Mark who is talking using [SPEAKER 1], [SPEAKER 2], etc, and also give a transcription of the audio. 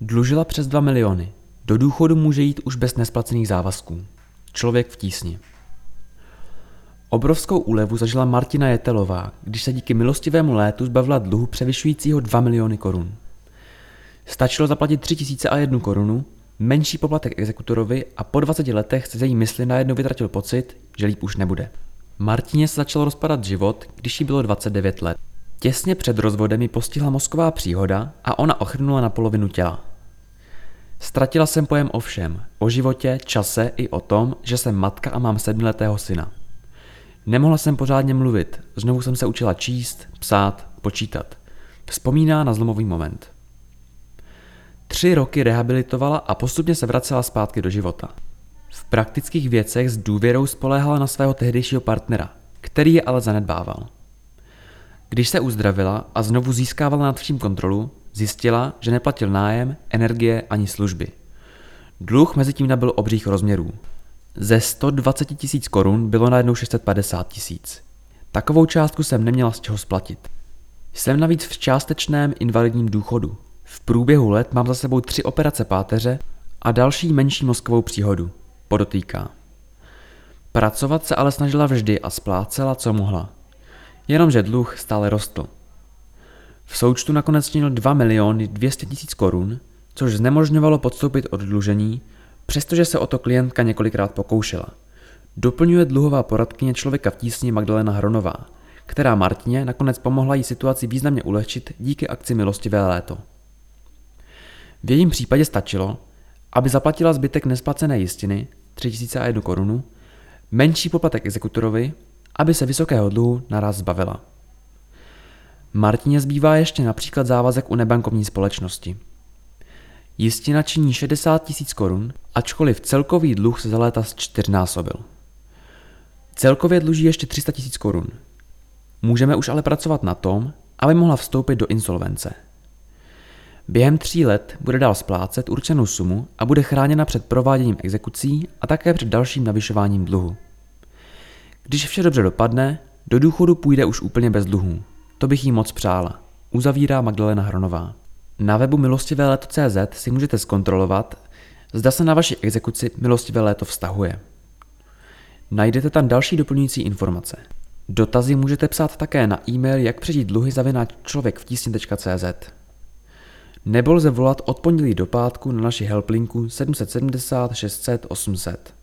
[SPEAKER 1] Dlužila přes 2 miliony. Do důchodu může jít už bez nesplacených závazků. Člověk v tísni. Obrovskou úlevu zažila Martina Jetelová, když se díky milostivému létu zbavila dluhu převyšujícího 2 miliony korun. Stačilo zaplatit 3001 korunu, menší poplatek exekutorovi a po 20 letech se její mysli najednou vytratil pocit, že líp už nebude. Martině se začal rozpadat život, když jí bylo 29 let. Těsně před rozvodem ji postihla mozková příhoda a ona ochrnula na polovinu těla. Ztratila jsem pojem o všem, o životě, čase i o tom, že jsem matka a mám sedmiletého syna. Nemohla jsem pořádně mluvit, znovu jsem se učila číst, psát, počítat. Vzpomíná na zlomový moment. Tři roky rehabilitovala a postupně se vracela zpátky do života. V praktických věcech s důvěrou spoléhala na svého tehdejšího partnera, který je ale zanedbával. Když se uzdravila a znovu získávala nad vším kontrolu, zjistila, že neplatil nájem, energie ani služby. Dluh mezi tím nabyl obřích rozměrů. Ze 120 tisíc korun bylo najednou 650 tisíc. Takovou částku jsem neměla z čeho splatit. Jsem navíc v částečném invalidním důchodu. V průběhu let mám za sebou tři operace páteře a další menší mozkovou příhodu, podotýká. Pracovat se ale snažila vždy a splácela, co mohla. Jenomže dluh stále rostl. V součtu nakonec činil 2 miliony 200 tisíc korun, což znemožňovalo podstoupit oddlužení, přestože se o to klientka několikrát pokoušela. Doplňuje dluhová poradkyně člověka v tísni Magdalena Hronová, která Martině nakonec pomohla jí situaci významně ulehčit díky akci Milostivé léto. V jejím případě stačilo, aby zaplatila zbytek nesplacené jistiny, 3001 korunu, menší poplatek exekutorovi, aby se vysokého dluhu naraz zbavila. Martině zbývá ještě například závazek u nebankovní společnosti. Jistina činí 60 tisíc korun, ačkoliv celkový dluh se za léta čtyřnásobil. Celkově dluží ještě 300 tisíc korun. Můžeme už ale pracovat na tom, aby mohla vstoupit do insolvence. Během tří let bude dál splácet určenou sumu a bude chráněna před prováděním exekucí a také před dalším navyšováním dluhu. Když vše dobře dopadne, do důchodu půjde už úplně bez dluhů. To bych jí moc přála. Uzavírá Magdalena Hronová. Na webu milostivé léto.cz si můžete zkontrolovat, zda se na vaši exekuci milostivé léto vztahuje. Najdete tam další doplňující informace. Dotazy můžete psát také na e-mail jak přežít dluhy zavináč člověk v tísni.cz nebo lze volat od pondělí do pátku na naši helplinku 770 600 800.